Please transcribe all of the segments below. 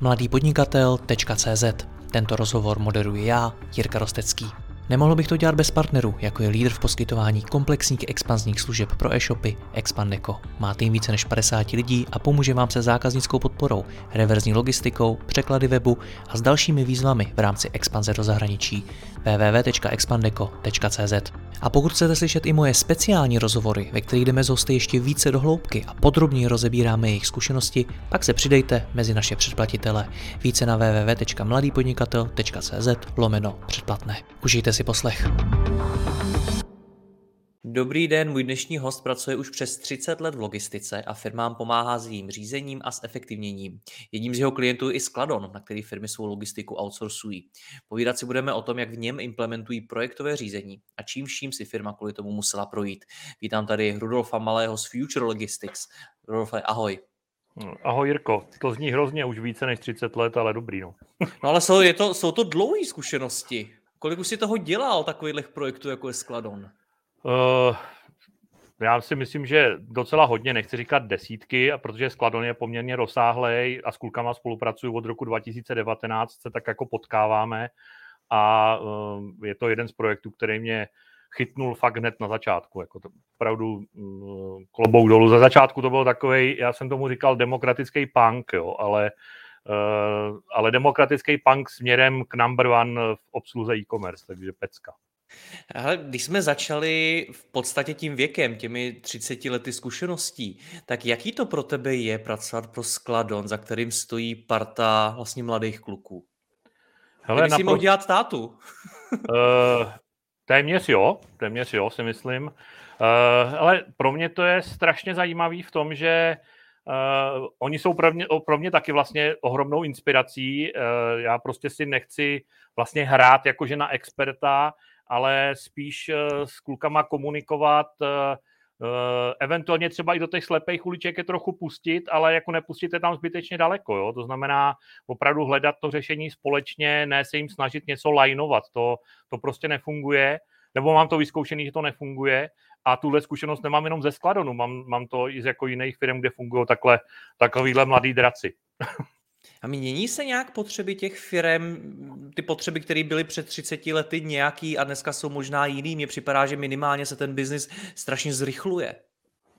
mladýpodnikatel.cz Tento rozhovor moderuji já, Jirka Rostecký. Nemohl bych to dělat bez partnerů, jako je lídr v poskytování komplexních expanzních služeb pro e-shopy Expandeco. Má tým více než 50 lidí a pomůže vám se zákaznickou podporou, reverzní logistikou, překlady webu a s dalšími výzvami v rámci expanze do zahraničí www.expandeco.cz A pokud chcete slyšet i moje speciální rozhovory, ve kterých jdeme z hosty ještě více do hloubky a podrobněji rozebíráme jejich zkušenosti, pak se přidejte mezi naše předplatitele. Více na www.mladýpodnikatel.cz lomeno předplatné. Užijte si poslech. Dobrý den, můj dnešní host pracuje už přes 30 let v logistice a firmám pomáhá s jejím řízením a s efektivněním. Jedním z jeho klientů je i Skladon, na který firmy svou logistiku outsourcují. Povídat si budeme o tom, jak v něm implementují projektové řízení a čím vším si firma kvůli tomu musela projít. Vítám tady Rudolfa Malého z Future Logistics. Rudolfe, ahoj. Ahoj Jirko, to zní hrozně už více než 30 let, ale dobrý. No, no ale jsou, je to, jsou to dlouhé zkušenosti. Kolik už si toho dělal, takových projektů, jako je Skladon? Uh, já si myslím, že docela hodně, nechci říkat desítky, a protože Skladon je poměrně rozsáhlej a s klukama spolupracuju od roku 2019, se tak jako potkáváme a uh, je to jeden z projektů, který mě chytnul fakt hned na začátku. Jako to opravdu uh, klobouk dolů. Za začátku to byl takový, já jsem tomu říkal demokratický punk, jo, ale Uh, ale demokratický punk směrem k number one v obsluze e-commerce, takže pecka. Ale když jsme začali v podstatě tím věkem, těmi 30 lety zkušeností, tak jaký to pro tebe je pracovat pro Skladon, za kterým stojí parta vlastně mladých kluků? Hele, Kdyby si mohl dělat tátu? uh, téměř jo, téměř jo, si myslím. Uh, ale pro mě to je strašně zajímavý v tom, že Uh, oni jsou pro mě, pro mě taky vlastně ohromnou inspirací. Uh, já prostě si nechci vlastně hrát jakože na experta, ale spíš uh, s klukama komunikovat, uh, eventuálně třeba i do těch slepých uliček je trochu pustit, ale jako nepustit je tam zbytečně daleko. Jo? To znamená opravdu hledat to řešení společně, ne se jim snažit něco lajnovat. To, to prostě nefunguje. Nebo mám to vyzkoušený, že to nefunguje a tuhle zkušenost nemám jenom ze Skladonu, mám, mám to i z jako jiných firm, kde fungují takhle, takovýhle mladý draci. A mění se nějak potřeby těch firm, ty potřeby, které byly před 30 lety nějaký a dneska jsou možná jiný? Mně připadá, že minimálně se ten biznis strašně zrychluje.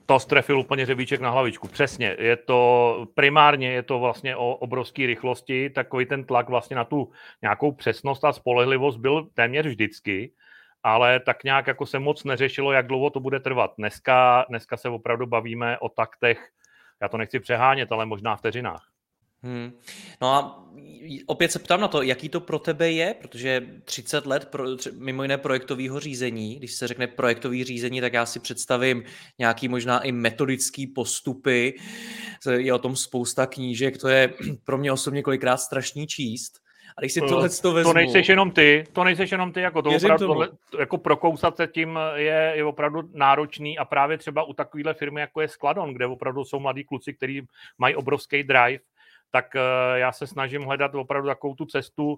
To strefil úplně řebíček na hlavičku. Přesně. Je to primárně je to vlastně o obrovské rychlosti. Takový ten tlak vlastně na tu nějakou přesnost a spolehlivost byl téměř vždycky ale tak nějak jako se moc neřešilo, jak dlouho to bude trvat. Dneska, dneska se opravdu bavíme o taktech, já to nechci přehánět, ale možná vteřinách. Hmm. No a opět se ptám na to, jaký to pro tebe je, protože 30 let pro, mimo jiné projektového řízení, když se řekne projektový řízení, tak já si představím nějaký možná i metodický postupy, je o tom spousta knížek, to je pro mě osobně kolikrát strašný číst. A když si tohle to vezmu... To nejseš jenom ty, to nejseš jenom ty, jako to opravdu, tohle, jako prokousat se tím je, je opravdu náročný a právě třeba u takovéhle firmy, jako je Skladon, kde opravdu jsou mladí kluci, kteří mají obrovský drive, tak uh, já se snažím hledat opravdu takovou tu cestu, uh,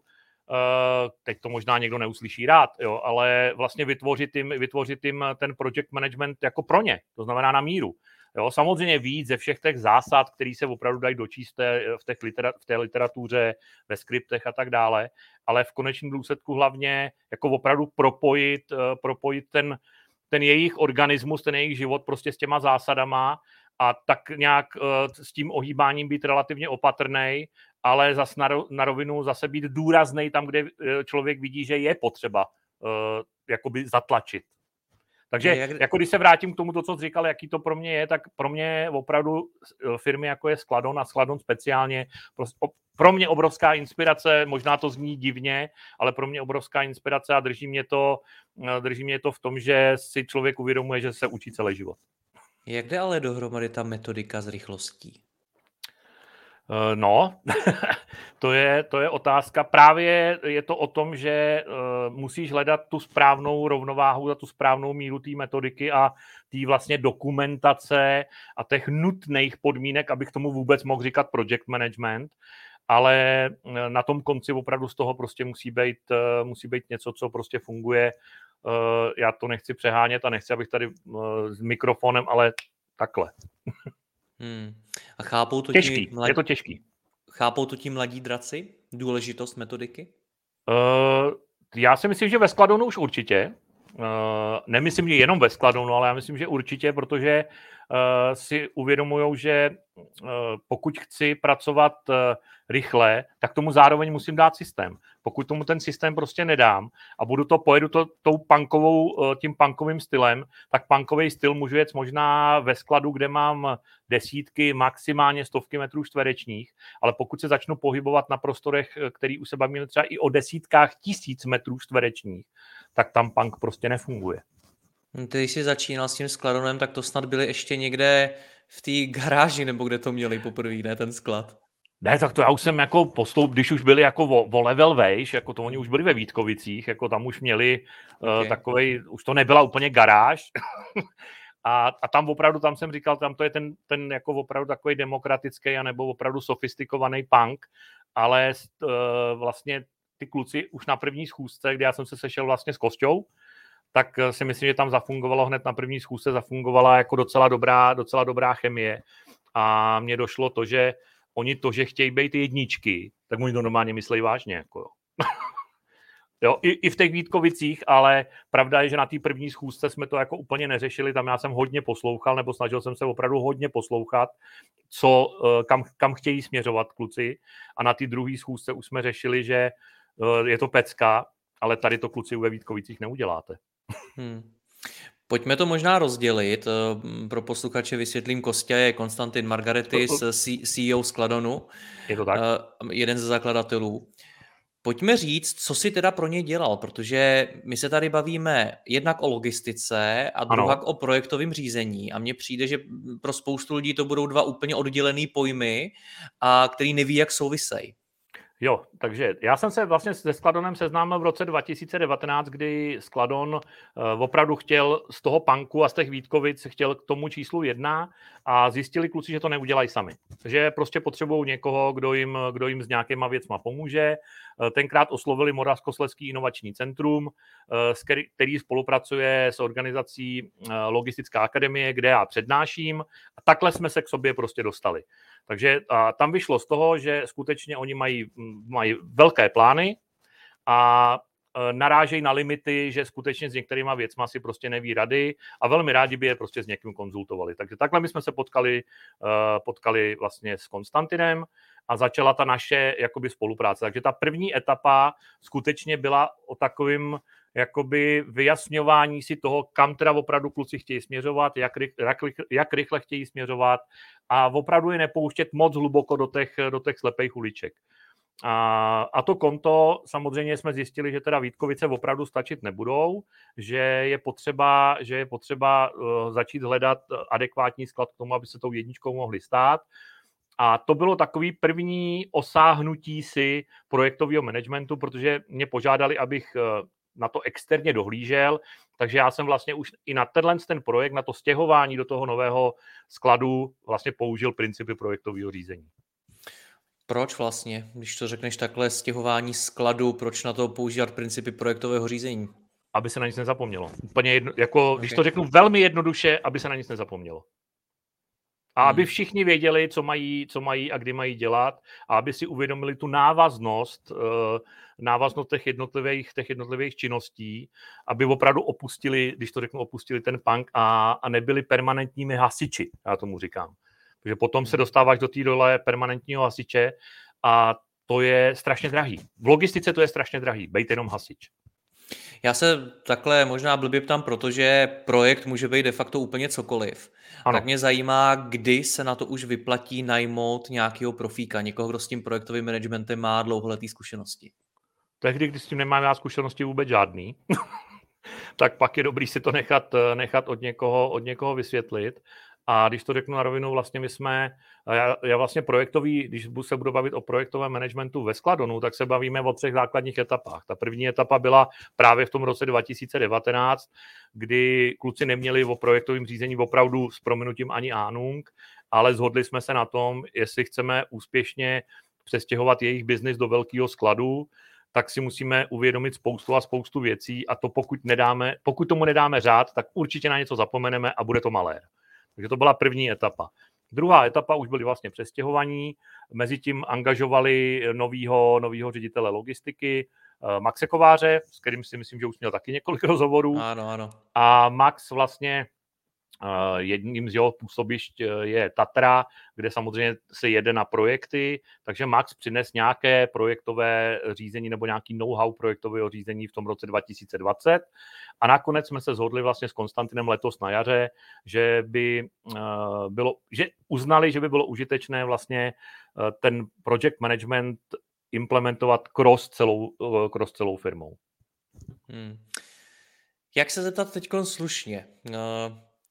teď to možná někdo neuslyší rád, jo, ale vlastně vytvořit jim, vytvořit jim ten project management jako pro ně, to znamená na míru. Jo, samozřejmě víc ze všech těch zásad, které se opravdu dají dočíst v, těch litera, v té literatuře, ve skriptech a tak dále, ale v konečném důsledku hlavně jako opravdu propojit, eh, propojit ten, ten jejich organismus, ten jejich život prostě s těma zásadama a tak nějak eh, s tím ohýbáním být relativně opatrný, ale zas na, rovinu zase být důrazný tam, kde eh, člověk vidí, že je potřeba jakoby zatlačit. Takže jak... jako když se vrátím k tomu, to, co jsi říkal, jaký to pro mě je, tak pro mě opravdu eh, firmy jako je Skladon a Skladon speciálně, pro mě obrovská inspirace, možná to zní divně, ale pro mě obrovská inspirace a drží mě to, eh, drží mě to v tom, že si člověk uvědomuje, že se učí celý život. Jak jde ale dohromady ta metodika s rychlostí? Eh, no, to je, to je otázka. Právě je to o tom, že uh, musíš hledat tu správnou rovnováhu za tu správnou míru té metodiky a té vlastně dokumentace a těch nutných podmínek, abych tomu vůbec mohl říkat project management, ale eh, na tom konci opravdu z toho prostě musí být, uh, musí být něco, co prostě funguje. Uh, já to nechci přehánět a nechci, abych tady s mikrofonem, ale takhle. Hmm. A chápou to těžký, mladí... je to těžký. Chápou to ti mladí draci? Důležitost metodiky? Uh, já si myslím, že ve Skladonu už určitě. Uh, nemyslím, že jenom ve Skladonu, ale já myslím, že určitě, protože uh, si uvědomují, že uh, pokud chci pracovat rychle, tak tomu zároveň musím dát systém. Pokud tomu ten systém prostě nedám a budu to, pojedu to tou punkovou, tím punkovým stylem, tak punkový styl můžu jet možná ve skladu, kde mám desítky, maximálně stovky metrů čtverečních, ale pokud se začnu pohybovat na prostorech, který už se bavíme třeba i o desítkách tisíc metrů čtverečních, tak tam punk prostě nefunguje. Hm, ty, když jsi začínal s tím skladonem, tak to snad byly ještě někde v té garáži, nebo kde to měli poprvé, ne, ten sklad? Ne, tak to já už jsem jako posloup, když už byli jako o, o level vejš, jako to oni už byli ve Vítkovicích, jako tam už měli eh, okay. uh, takovej, už to nebyla úplně garáž, a, a tam opravdu, tam jsem říkal, tam to je ten, ten jako opravdu takový demokratický, anebo opravdu sofistikovaný punk, ale uh, vlastně ty kluci už na první schůzce, kde já jsem se sešel vlastně s Kosťou, tak eh, si myslím, že tam zafungovalo hned na první schůzce, zafungovala jako docela dobrá, docela dobrá chemie. A mně došlo to, že oni to, že chtějí být jedničky, tak oni to normálně myslí vážně. Jako jo. jo, i, i, v těch Vítkovicích, ale pravda je, že na té první schůzce jsme to jako úplně neřešili, tam já jsem hodně poslouchal, nebo snažil jsem se opravdu hodně poslouchat, co, eh, kam, kam chtějí směřovat kluci. A na té druhé schůzce už jsme řešili, že je to pecka, ale tady to kluci ve Vítkovicích neuděláte. Hmm. Pojďme to možná rozdělit. Eh, pro posluchače vysvětlím, Kostě je Konstantin Margaretis, CEO Skladonu. Je to tak? Jeden ze zakladatelů. Pojďme říct, co si teda pro ně dělal, protože my se tady bavíme jednak o logistice a druhak o projektovém řízení a mně přijde, že pro spoustu lidí to budou dva úplně oddělený pojmy, a který neví, jak souvisejí. Jo, takže já jsem se vlastně se Skladonem seznámil v roce 2019, kdy Skladon uh, opravdu chtěl z toho panku a z těch Vítkovic chtěl k tomu číslu jedna a zjistili kluci, že to neudělají sami. Že prostě potřebují někoho, kdo jim, kdo jim s nějakýma věcma pomůže. Uh, tenkrát oslovili Moravskoslezský inovační centrum, který, který spolupracuje s organizací Logistická akademie, kde já přednáším a takhle jsme se k sobě prostě dostali. Takže a tam vyšlo z toho, že skutečně oni mají, mají velké plány a e, narážejí na limity, že skutečně s některýma věcma si prostě neví rady a velmi rádi by je prostě s někým konzultovali. Takže takhle my jsme se potkali, e, potkali vlastně s Konstantinem a začala ta naše jakoby spolupráce. Takže ta první etapa skutečně byla o takovým jakoby vyjasňování si toho, kam teda opravdu kluci chtějí směřovat, jak, jak, jak rychle chtějí směřovat a opravdu je nepouštět moc hluboko do těch, do těch slepých uliček. A, a to konto samozřejmě jsme zjistili, že teda Vítkovice opravdu stačit nebudou, že je potřeba, že je potřeba uh, začít hledat adekvátní sklad k tomu, aby se tou jedničkou mohli stát. A to bylo takový první osáhnutí si projektového managementu, protože mě požádali, abych uh, na to externě dohlížel, takže já jsem vlastně už i na tenhle ten projekt, na to stěhování do toho nového skladu vlastně použil principy projektového řízení. Proč vlastně, když to řekneš takhle, stěhování skladu, proč na to používat principy projektového řízení? Aby se na nic nezapomnělo. Úplně jedno, jako, okay. když to řeknu velmi jednoduše, aby se na nic nezapomnělo. A hmm. aby všichni věděli, co mají, co mají a kdy mají dělat, a aby si uvědomili tu návaznost, eh, návaznost těch jednotlivých, těch jednotlivých činností, aby opravdu opustili, když to řeknu, opustili ten punk a, a nebyli permanentními hasiči, já tomu říkám. Takže potom se hmm. dostáváš do té dole permanentního hasiče a to je strašně drahý. V logistice to je strašně drahý, bejte jenom hasič. Já se takhle možná blbě ptám, protože projekt může být de facto úplně cokoliv. Ano. Tak mě zajímá, kdy se na to už vyplatí najmout nějakého profíka, někoho, kdo s tím projektovým managementem má dlouholetý zkušenosti. Tehdy, když s tím nemám já zkušenosti vůbec žádný, tak pak je dobrý si to nechat, nechat od, někoho, od někoho vysvětlit. A když to řeknu na rovinu, vlastně my jsme, já, já vlastně projektový, když se budu bavit o projektovém managementu ve Skladonu, tak se bavíme o třech základních etapách. Ta první etapa byla právě v tom roce 2019, kdy kluci neměli o projektovém řízení opravdu s prominutím ani ánung, ale zhodli jsme se na tom, jestli chceme úspěšně přestěhovat jejich biznis do velkého skladu, tak si musíme uvědomit spoustu a spoustu věcí a to pokud, nedáme, pokud tomu nedáme řád, tak určitě na něco zapomeneme a bude to malé. Takže to byla první etapa. Druhá etapa už byly vlastně přestěhovaní, mezi tím angažovali novýho, novýho ředitele logistiky, eh, Maxe Kováře, s kterým si myslím, že už měl taky několik rozhovorů. Ano, ano. A Max vlastně Jedním z jeho působišť e, je Tatra, kde samozřejmě se jede na projekty, takže Max přines nějaké projektové řízení nebo nějaký know-how projektového řízení v tom roce 2020. A nakonec jsme se shodli vlastně s Konstantinem letos na jaře, že by e, bylo, že uznali, že by bylo užitečné vlastně e, ten project management implementovat cross celou, cross celou firmou. Hmm. Jak se zeptat teď slušně?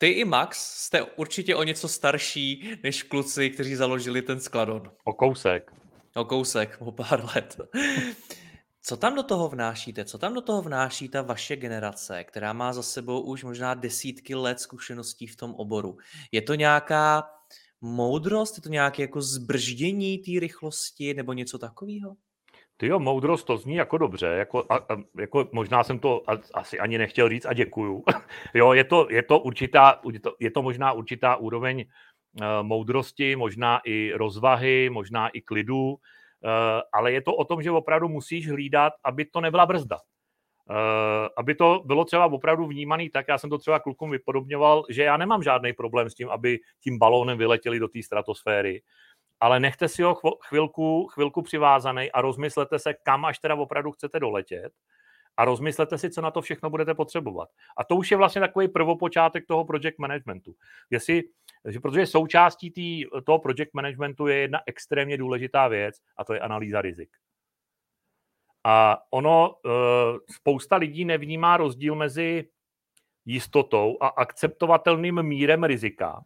Ty i Max jste určitě o něco starší než kluci, kteří založili ten skladon. O kousek. O kousek, o pár let. Co tam do toho vnášíte? Co tam do toho vnáší ta vaše generace, která má za sebou už možná desítky let zkušeností v tom oboru? Je to nějaká moudrost? Je to nějaké jako zbrždění té rychlosti nebo něco takového? Ty jo, moudrost to zní jako dobře, jako, a, a, jako možná jsem to asi ani nechtěl říct a děkuju. jo, je to, je to určitá, je to, je to možná určitá úroveň uh, moudrosti, možná i rozvahy, možná i klidu, uh, ale je to o tom, že opravdu musíš hlídat, aby to nebyla brzda. Uh, aby to bylo třeba opravdu vnímaný tak, já jsem to třeba klukům vypodobňoval, že já nemám žádný problém s tím, aby tím balónem vyletěli do té stratosféry, ale nechte si ho chvilku, chvilku přivázaný a rozmyslete se, kam až teda opravdu chcete doletět a rozmyslete si, co na to všechno budete potřebovat. A to už je vlastně takový prvopočátek toho project managementu. Jestli, že protože součástí tý, toho project managementu je jedna extrémně důležitá věc a to je analýza rizik. A ono, eh, spousta lidí nevnímá rozdíl mezi jistotou a akceptovatelným mírem rizika,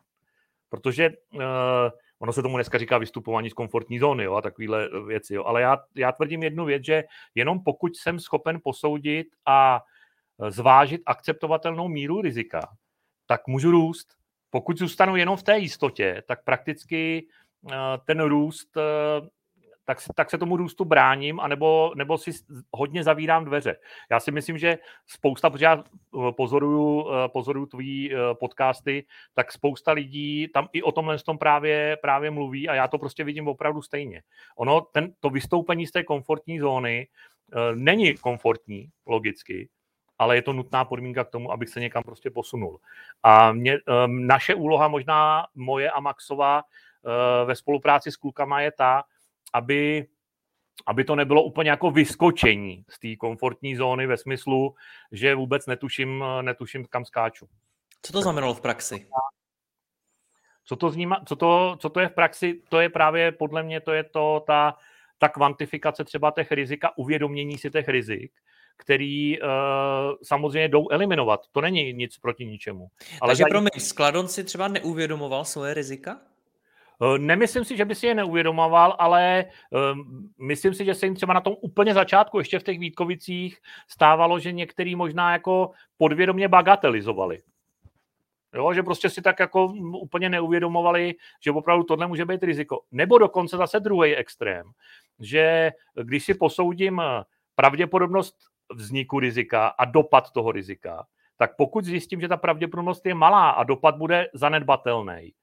protože eh, Ono se tomu dneska říká vystupování z komfortní zóny jo, a takovéhle věci. Jo. Ale já, já tvrdím jednu věc, že jenom pokud jsem schopen posoudit a e, zvážit akceptovatelnou míru rizika, tak můžu růst. Pokud zůstanu jenom v té jistotě, tak prakticky e, ten růst tak, tak se tomu růstu bráním, anebo, nebo si hodně zavírám dveře. Já si myslím, že spousta, protože já eh, pozoruju, eh, pozoruju tvý eh, podcasty, tak spousta lidí tam i o tomhle tom právě, právě mluví a já to prostě vidím opravdu stejně. Ono, ten, to vystoupení z té komfortní zóny není komfortní, logicky, ale je to nutná podmínka k tomu, abych se někam prostě posunul. A mě, naše úloha, možná moje a Maxova ve spolupráci s klukama je ta, aby, aby to nebylo úplně jako vyskočení z té komfortní zóny ve smyslu, že vůbec netuším, netuším kam skáču. Co to znamenalo v praxi? Co to, zníma, co, to, co to je v praxi? To je právě podle mě to je to ta, ta kvantifikace třeba těch rizik a uvědomění si těch rizik, který uh, samozřejmě jdou eliminovat. To není nic proti ničemu. Ale Takže pro mě Skladon si třeba neuvědomoval svoje rizika? Eh, nemyslím si, že by si je neuvědomoval, ale um, myslím si, že se jim třeba na tom úplně začátku, ještě v těch Vítkovicích, stávalo, že některý možná jako podvědomě bagatelizovali. Jo, že prostě si tak jako úplně neuvědomovali, že opravdu tohle může být riziko. Nebo dokonce zase druhý extrém, že když si posoudím pravděpodobnost vzniku rizika a dopad toho rizika, tak pokud zjistím, že ta pravděpodobnost je malá a dopad bude zanedbatelný,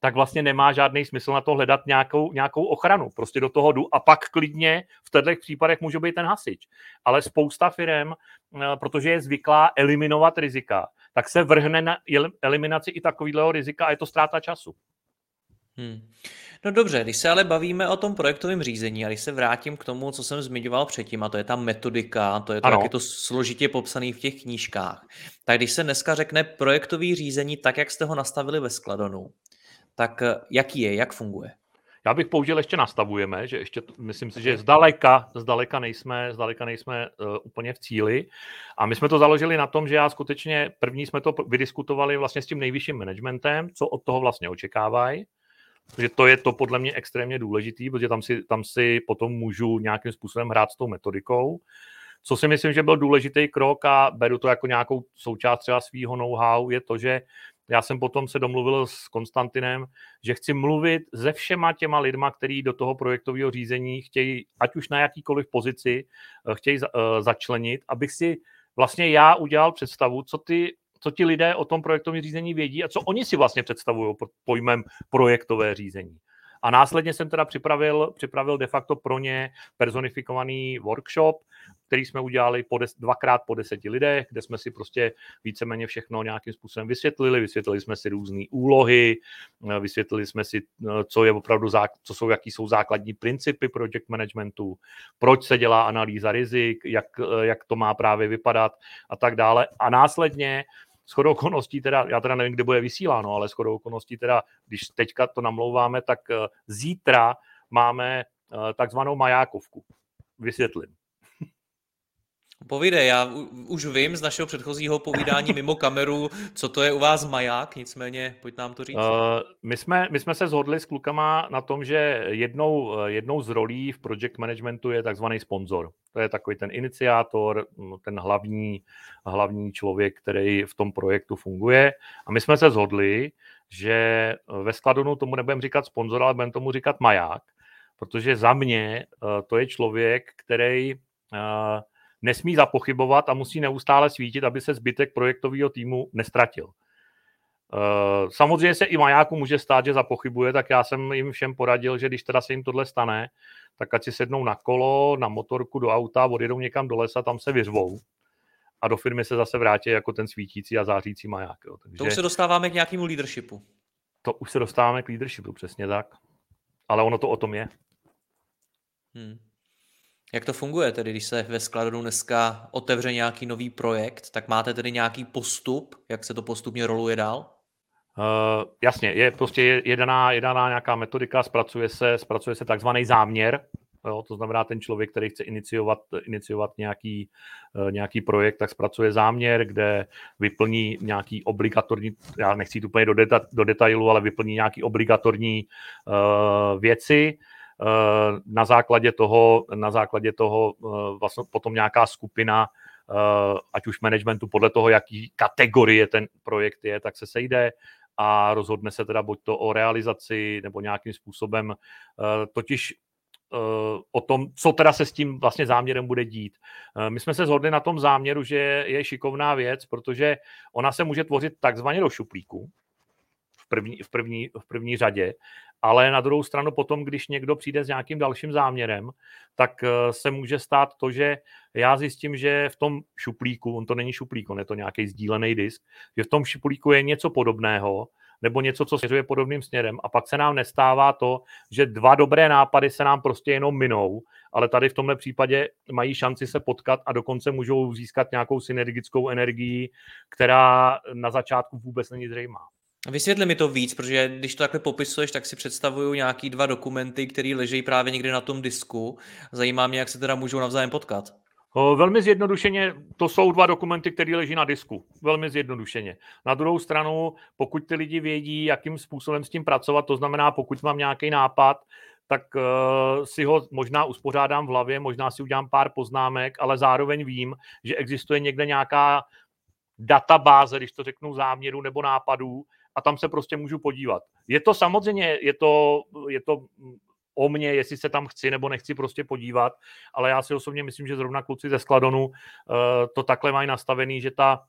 tak vlastně nemá žádný smysl na to hledat nějakou, nějakou ochranu. Prostě do toho jdu a pak klidně v těchto případech může být ten hasič. Ale spousta firm, eh, protože je zvyklá eliminovat rizika, tak se vrhne na eliminaci i takového rizika a je to ztráta času. Hmm. No dobře, když se ale bavíme o tom projektovém řízení a když se vrátím k tomu, co jsem zmiňoval předtím, a to je ta metodika, to je to, jak je to složitě popsané v těch knížkách, tak když se dneska řekne projektový řízení tak, jak jste ho nastavili ve Skladonu, tak eh, jaký je, jak funguje? Já bych použil ještě nastavujeme, že ještě myslím si, že zdaleka, zdaleka nejsme, zdaleka nejsme uh, úplně v cíli. A my jsme to založili na tom, že já skutečně první jsme to vydiskutovali vlastně s tím nejvyšším managementem, co od toho vlastně očekávají. Protože to je to podle mě extrémně důležitý, protože tam si, tam si potom můžu nějakým způsobem hrát s tou metodikou. Co si myslím, že byl důležitý krok a beru to jako nějakou součást třeba svého know-how, je to, že já jsem potom se domluvil s Konstantinem, že chci mluvit se všema těma lidma, kteří do toho projektového řízení chtějí, ať už na jakýkoliv pozici, eh, chtějí eh, začlenit, abych si vlastně já udělal představu, co ty co ti lidé o tom projektovém řízení vědí a co oni si vlastně představují pod pojmem projektové řízení. A následně jsem teda připravil, připravil de facto pro ně personifikovaný workshop, který jsme udělali po des, dvakrát po deseti lidech, kde jsme si prostě víceméně všechno nějakým způsobem vysvětlili. Vysvětlili jsme si různé úlohy, vysvětlili jsme si, co je opravdu, co jsou, jaký jsou základní principy project managementu, proč se dělá analýza rizik, jak, jak to má právě vypadat a tak dále. A následně shodou okolností teda, já teda nevím, kde bude vysíláno, ale shodou okolností teda, když teďka to namlouváme, tak eh, zítra máme eh, takzvanou majákovku. Vysvětlím. Povídej, já už vím z našeho předchozího povídání mimo kameru, co to je u vás maják, nicméně pojď nám to říct. Uh, my, jsme, my jsme se zhodli s klukama na tom, že jednou, jednou z rolí v project managementu je takzvaný sponzor. To je takový ten iniciátor, ten hlavní, hlavní člověk, který v tom projektu funguje. A my jsme se zhodli, že ve Skladonu tomu nebudeme říkat sponzor, ale budeme tomu říkat maják, protože za mě to je člověk, který nesmí zapochybovat a musí neustále svítit, aby se zbytek projektového týmu nestratil. Eh, samozřejmě se i majáku může stát, že zapochybuje, tak já jsem jim všem poradil, že když teda se jim tohle stane, tak ať si sednou na kolo, na motorku, do auta, odjedou někam do lesa, tam se vyřvou a do firmy se zase vrátí jako ten svítící a zářící maják. Jo. Takže to už se dostáváme k nějakému leadershipu. To už se dostáváme k leadershipu, přesně tak. Ale ono to o tom je. Hmm. Jak to funguje tedy, když se ve skladu dneska otevře nějaký nový projekt, tak máte tedy nějaký postup, jak se to postupně roluje dál? Uh, jasně, je prostě jedaná, jedaná nějaká metodika, zpracuje se, zpracuje se takzvaný záměr, jo, to znamená ten člověk, který chce iniciovat, iniciovat nějaký, uh, nějaký projekt, tak zpracuje záměr, kde vyplní nějaký obligatorní, já nechci jít úplně do, deta, do detailu, ale vyplní nějaký obligatorní uh, věci, na základě toho, na základě toho eh, vlastně potom nějaká skupina, eh, ať už managementu podle toho, jaký kategorie ten projekt je, tak se sejde a rozhodne se teda buď to o realizaci nebo nějakým způsobem, totiž o tom, co teda se s tím vlastně záměrem bude dít. My jsme se shodli na tom záměru, že je šikovná věc, protože ona se může tvořit takzvaně do šuplíku, v první, v první, v první řadě ale na druhou stranu potom, když někdo přijde s nějakým dalším záměrem, tak eh, se může stát to, že já zjistím, že v tom šuplíku, on to není šuplík, on je to nějaký sdílený disk, že v tom šuplíku je něco podobného, nebo něco, co směřuje podobným směrem. A pak se nám nestává to, že dva dobré nápady se nám prostě jenom minou, ale tady v tomhle případě mají šanci se potkat a dokonce můžou získat nějakou synergickou energii, která na začátku vůbec není zřejmá. Vysvětli mi to víc, protože když to takhle popisuješ, tak si představuju nějaký dva dokumenty, které leží právě někde na tom disku. Zajímá mě, jak se teda můžou navzájem potkat. Velmi zjednodušeně, to jsou dva dokumenty, které leží na disku. Velmi zjednodušeně. Na druhou stranu, pokud ty lidi vědí, jakým způsobem s tím pracovat, to znamená, pokud mám nějaký nápad, tak uh, si ho možná uspořádám v hlavě, možná si udělám pár poznámek, ale zároveň vím, že existuje někde nějaká databáze, když to řeknu záměru nebo nápadů, a tam se prostě můžu podívat. Je to samozřejmě, je to, je to o mě, jestli se tam chci nebo nechci prostě podívat, ale já si osobně myslím, že zrovna kluci ze Skladonu uh, to takhle mají nastavený, že ta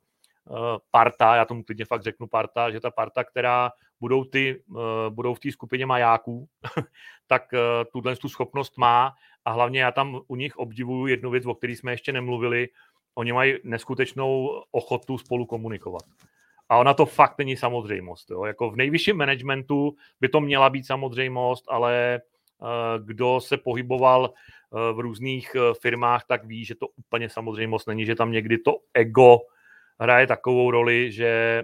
uh, parta, já tomu klidně fakt řeknu parta, že ta parta, která budou, ty, uh, budou v té skupině majáků, tak uh, tuhle tu schopnost má a hlavně já tam u nich obdivuju jednu věc, o které jsme ještě nemluvili, oni mají neskutečnou ochotu spolu komunikovat. A ona to fakt není samozřejmost. Jo? Jako v nejvyšším managementu by to měla být samozřejmost, ale uh, kdo se pohyboval uh, v různých uh, firmách, tak ví, že to úplně samozřejmost není, že tam někdy to ego hraje takovou roli, že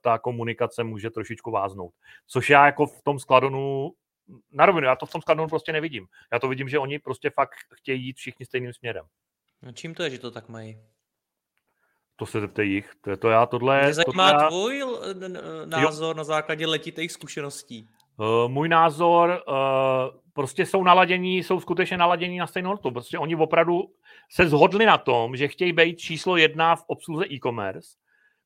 ta komunikace může trošičku váznout. Což já jako v tom skladonu na rovinu, já to v tom skladonu prostě nevidím. Já to vidím, že oni prostě fakt chtějí jít všichni stejným směrem. No čím to je, že to tak mají? To se zeptej jich. To, je to já tohle... Mě zajímá tohle tvůj názor jo. na základě letitých zkušeností. Uh, můj názor, uh, prostě jsou naladění, jsou skutečně naladění na stejnou notu. Prostě oni opravdu se zhodli na tom, že chtějí být číslo jedna v obsluze e-commerce.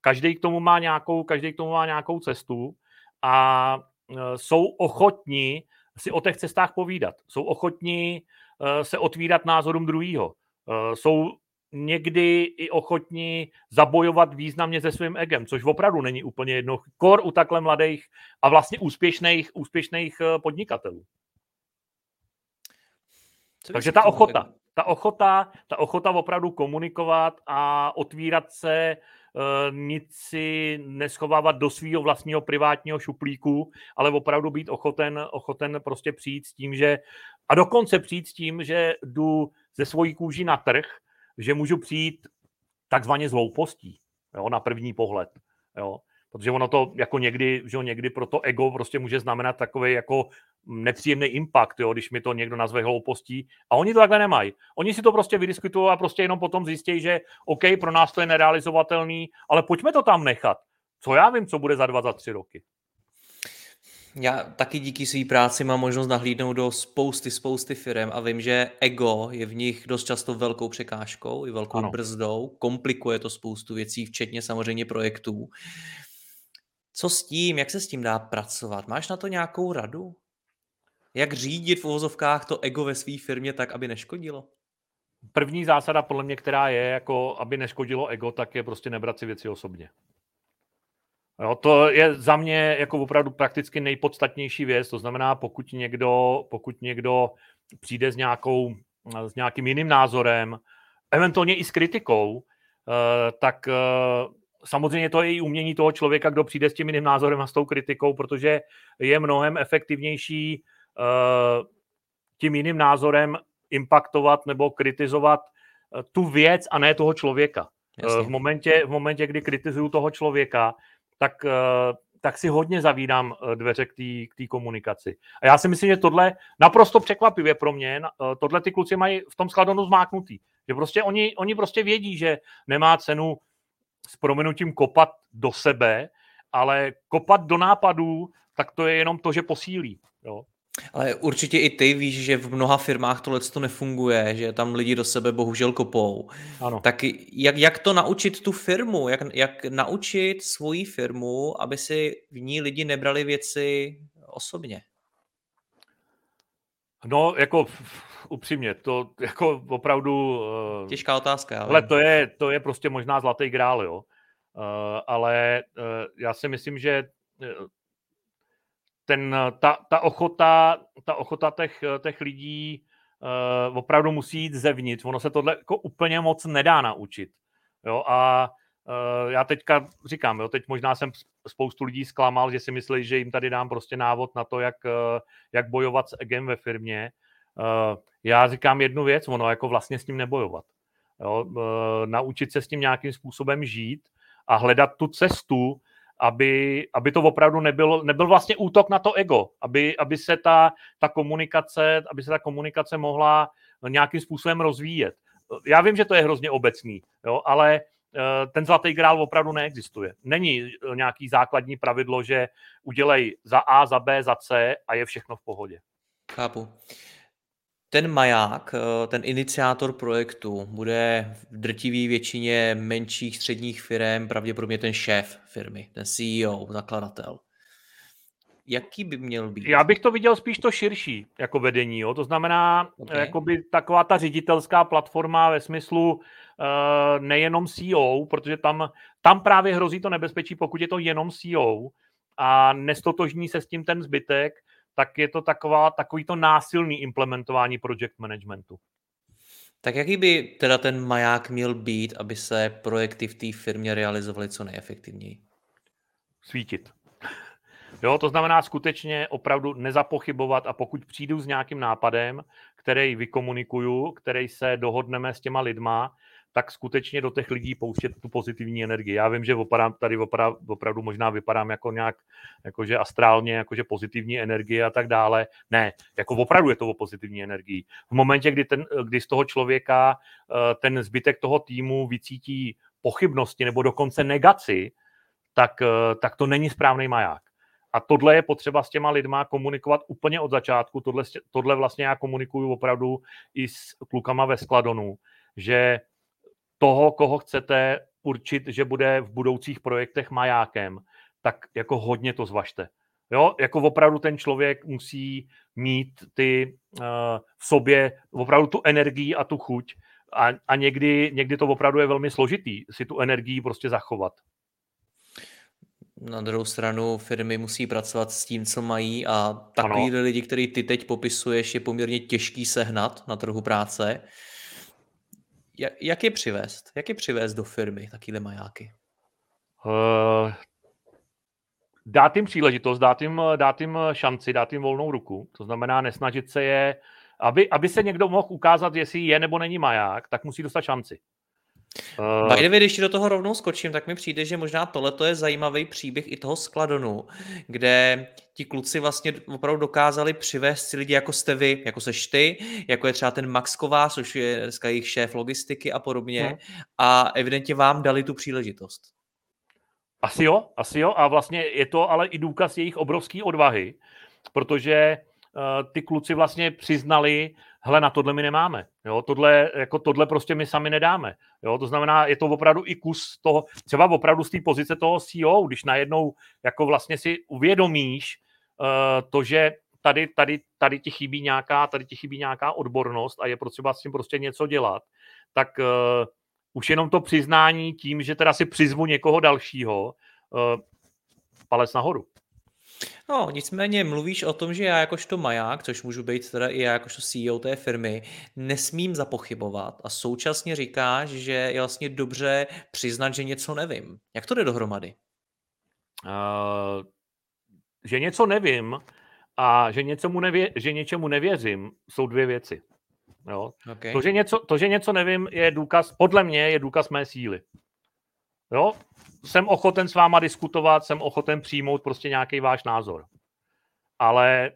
Každý k tomu má nějakou, každý k tomu má nějakou cestu a uh, jsou ochotní si o těch cestách povídat. Jsou ochotní uh, se otvírat názorům druhého. Uh, jsou někdy i ochotní zabojovat významně se svým egem, což opravdu není úplně jedno. Kor u takhle mladých a vlastně úspěšných, úspěšných eh, podnikatelů. Co Takže ta ochota, ta ochota, ta ochota opravdu komunikovat a otvírat se, uh, nic si neschovávat do svého vlastního privátního šuplíku, ale opravdu být ochoten, ochoten prostě přijít s tím, že a dokonce přijít s tím, že jdu ze svojí kůží na trh, že můžu přijít takzvaně z jo, na první pohled. Jo. Protože ono to jako někdy, že někdy pro to ego prostě může znamenat takový jako nepříjemný impact, jo, když mi to někdo nazve hloupostí. A oni to takhle nemají. Oni si to prostě vydiskutují a prostě jenom potom zjistí, že OK, pro nás to je nerealizovatelný, ale pojďme to tam nechat. Co já vím, co bude za dva, za tři roky. Já taky díky své práci mám možnost nahlídnout do spousty, spousty firm a vím, že ego je v nich dost často velkou překážkou i velkou ano. brzdou, komplikuje to spoustu věcí, včetně samozřejmě projektů. Co s tím, jak se s tím dá pracovat? Máš na to nějakou radu? Jak řídit v uvozovkách to ego ve své firmě tak, aby neškodilo? První zásada, podle mě, která je, jako aby neškodilo ego, tak je prostě nebrat si věci osobně. Jo, to je za mě jako opravdu prakticky nejpodstatnější věc. To znamená, pokud někdo, pokud někdo přijde s, nějakou, s nějakým jiným názorem, eventuálně i s kritikou, eh, tak eh, samozřejmě to je i umění toho člověka, kdo přijde s tím jiným názorem a s tou kritikou, protože je mnohem efektivnější eh, tím jiným názorem impaktovat nebo kritizovat tu věc a ne toho člověka. V momentě, v momentě, kdy kritizuju toho člověka, tak, eh, tak si hodně zavídám eh, dveře k té komunikaci. A já si myslím, že tohle naprosto překvapivě pro mě, eh, tohle ty kluci mají v tom skladonu zmáknutý. Že prostě oni, oni prostě vědí, že nemá cenu s proměnutím kopat do sebe, ale kopat do nápadů, tak to je jenom to, že posílí. Jo. Ale určitě i ty víš, že v mnoha firmách tohle to nefunguje, že tam lidi do sebe bohužel kopou. Ano. Tak jak, jak to naučit tu firmu? Jak, jak naučit svoji firmu, aby si v ní lidi nebrali věci osobně? No, jako upřímně, to jako opravdu... Eh, Těžká otázka. Ale to je, to je prostě možná zlatý grál, jo. Uh, ale uh, já si myslím, že ten, ta, ta ochota, ta ochota těch, těch lidí uh, opravdu musí jít zevnitř. Ono se tohle jako úplně moc nedá naučit. Jo, a uh, já teďka říkám, jo, teď možná jsem spoustu lidí zklamal, že si myslí, že jim tady dám prostě návod na to, jak, uh, jak bojovat s egem ve firmě. Uh, já říkám jednu věc, ono jako vlastně s tím nebojovat. Jo, uh, naučit se s tím nějakým způsobem žít a hledat tu cestu, aby, aby to opravdu nebyl, nebyl vlastně útok na to ego, aby, aby se ta, ta komunikace, aby se ta komunikace mohla nějakým způsobem rozvíjet. Já vím, že to je hrozně obecný, jo, ale eh, ten zlatý grál opravdu neexistuje. Není eh, nějaký základní pravidlo, že udělej za A, za B, za C a je všechno v pohodě. Chápu ten maják, eh, ten iniciátor projektu bude v drtivé většině menších středních firm pravděpodobně ten šéf firmy, ten CEO, zakladatel. Jaký by měl být? Já bych to viděl spíš to širší jako vedení. Jo? To znamená okay. jakoby taková ta ředitelská platforma ve smyslu uh, nejenom CEO, protože tam, tam právě hrozí to nebezpečí, pokud je to jenom CEO a nestotožní se s tím ten zbytek, tak je to taková, takový to násilný implementování project managementu. Tak jaký by teda ten maják měl být, aby se projekty v té firmě realizovaly co nejefektivněji? Svítit. Jo, to znamená skutečně opravdu nezapochybovat a pokud přijdu s nějakým nápadem, který vykomunikuju, který se dohodneme s těma lidma, tak skutečně do těch lidí pouštět tu pozitivní energii. Já vím, že opadám, tady opravdu, opravdu možná vypadám jako nějak jakože astrálně, jakože pozitivní energie a tak dále. Ne, jako opravdu je to o pozitivní energii. V momentě, kdy, ten, kdy z toho člověka eh, ten zbytek toho týmu vycítí pochybnosti nebo dokonce negaci, tak, eh, tak to není správný maják. A tohle je potřeba s těma lidma komunikovat úplně od začátku. Tohle, tohle vlastně já komunikuju opravdu i s klukama ve skladonu, že toho, koho chcete určit, že bude v budoucích projektech majákem, tak jako hodně to zvažte. Jo, jako opravdu ten člověk musí mít ty uh, v sobě opravdu tu energii a tu chuť a, a někdy, někdy to opravdu je velmi složitý si tu energii prostě zachovat. Na druhou stranu firmy musí pracovat s tím, co mají a takový lidi, který ty teď popisuješ, je poměrně těžký sehnat na trhu práce. Jak je přivést? Jak je přivést do firmy takovýhle majáky? Uh, dát jim příležitost, dát jim, dát jim šanci, dát jim volnou ruku. To znamená nesnažit se je, aby, aby se někdo mohl ukázat, jestli je nebo není maják, tak musí dostat šanci. Uh... By the way, když do toho rovnou skočím, tak mi přijde, že možná tohle je zajímavý příběh i toho skladonu, kde ti kluci vlastně opravdu dokázali přivést si lidi jako jste vy, jako seš ty, jako je třeba ten Max Kovář, což je dneska jejich šéf logistiky a podobně hmm. a evidentně vám dali tu příležitost. Asi jo, asi jo a vlastně je to ale i důkaz jejich obrovské odvahy, protože ty kluci vlastně přiznali, hele, na tohle my nemáme. Jo, tohle, jako tohle prostě my sami nedáme. Jo, to znamená, je to opravdu i kus toho, třeba opravdu z té pozice toho CEO, když najednou jako vlastně si uvědomíš uh, to, že tady, tady, tady ti chybí nějaká, tady ti chybí nějaká odbornost a je potřeba s tím prostě něco dělat, tak uh, už jenom to přiznání tím, že teda si přizvu někoho dalšího, uh, palec nahoru. No, nicméně mluvíš o tom, že já jakožto maják, což můžu být teda i já jakožto CEO té firmy, nesmím zapochybovat a současně říkáš, že je vlastně dobře přiznat, že něco nevím. Jak to jde dohromady? Uh, že něco nevím a že, něčemu nevě, že něčemu nevěřím, jsou dvě věci. Jo? Okay. To, že něco, to, že něco nevím, je důkaz, podle mě je důkaz mé síly. Jo? Jsem ochoten s váma diskutovat, jsem ochoten přijmout prostě nějaký váš názor. Ale e,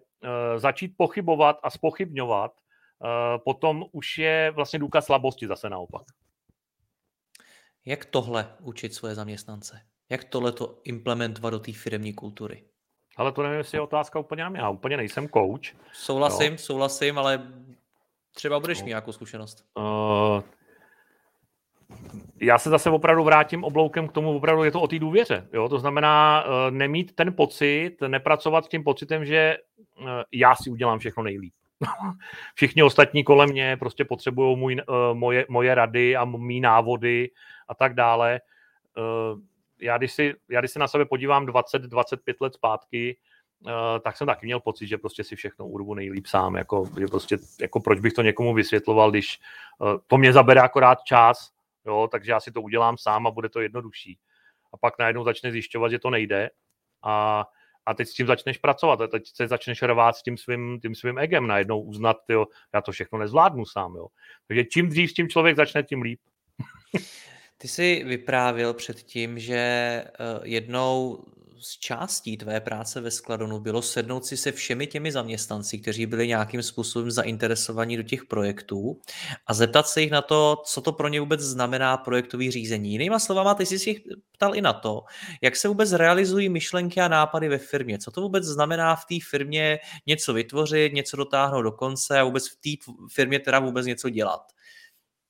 začít pochybovat a spochybňovat, e, potom už je vlastně důkaz slabosti zase naopak. Jak tohle učit svoje zaměstnance? Jak tohle to implementovat do té firmní kultury? Ale to nevím, jestli je otázka úplně na mě. Já úplně nejsem coach. Souhlasím, jo. souhlasím, ale třeba budeš no. mít nějakou zkušenost. Uh, já se zase opravdu vrátím obloukem k tomu, opravdu je to o té důvěře. Jo? To znamená uh, nemít ten pocit, nepracovat s tím pocitem, že uh, já si udělám všechno nejlíp. Všichni ostatní kolem mě prostě potřebují uh, moje, moje rady a mý návody a tak dále. Já, když si, já když si na sebe podívám 20-25 let zpátky, tak jsem taky měl pocit, že prostě si všechno urvu nejlíp sám. Jako, že prostě, jako proč bych to někomu vysvětloval, když to mě zabere akorát čas, jo, takže já si to udělám sám a bude to jednodušší. A pak najednou začne zjišťovat, že to nejde a, a teď s tím začneš pracovat a teď se začneš rvát s tím svým, tím svým egem, najednou uznat, jo, já to všechno nezvládnu sám. Jo. Takže čím dřív s tím člověk začne, tím líp. Ty jsi vyprávil předtím, že eh, jednou z částí tvé práce ve Skladonu bylo sednout si se všemi těmi zaměstnanci, kteří byli nějakým způsobem zainteresovaní do těch projektů a zeptat se jich na to, co to pro ně vůbec znamená projektový řízení. Jinýma slovama, ty jsi si jich ptal i na to, jak se vůbec realizují myšlenky a nápady ve firmě. Co to vůbec znamená v té firmě něco vytvořit, něco dotáhnout do konce a vůbec v té firmě teda vůbec něco dělat.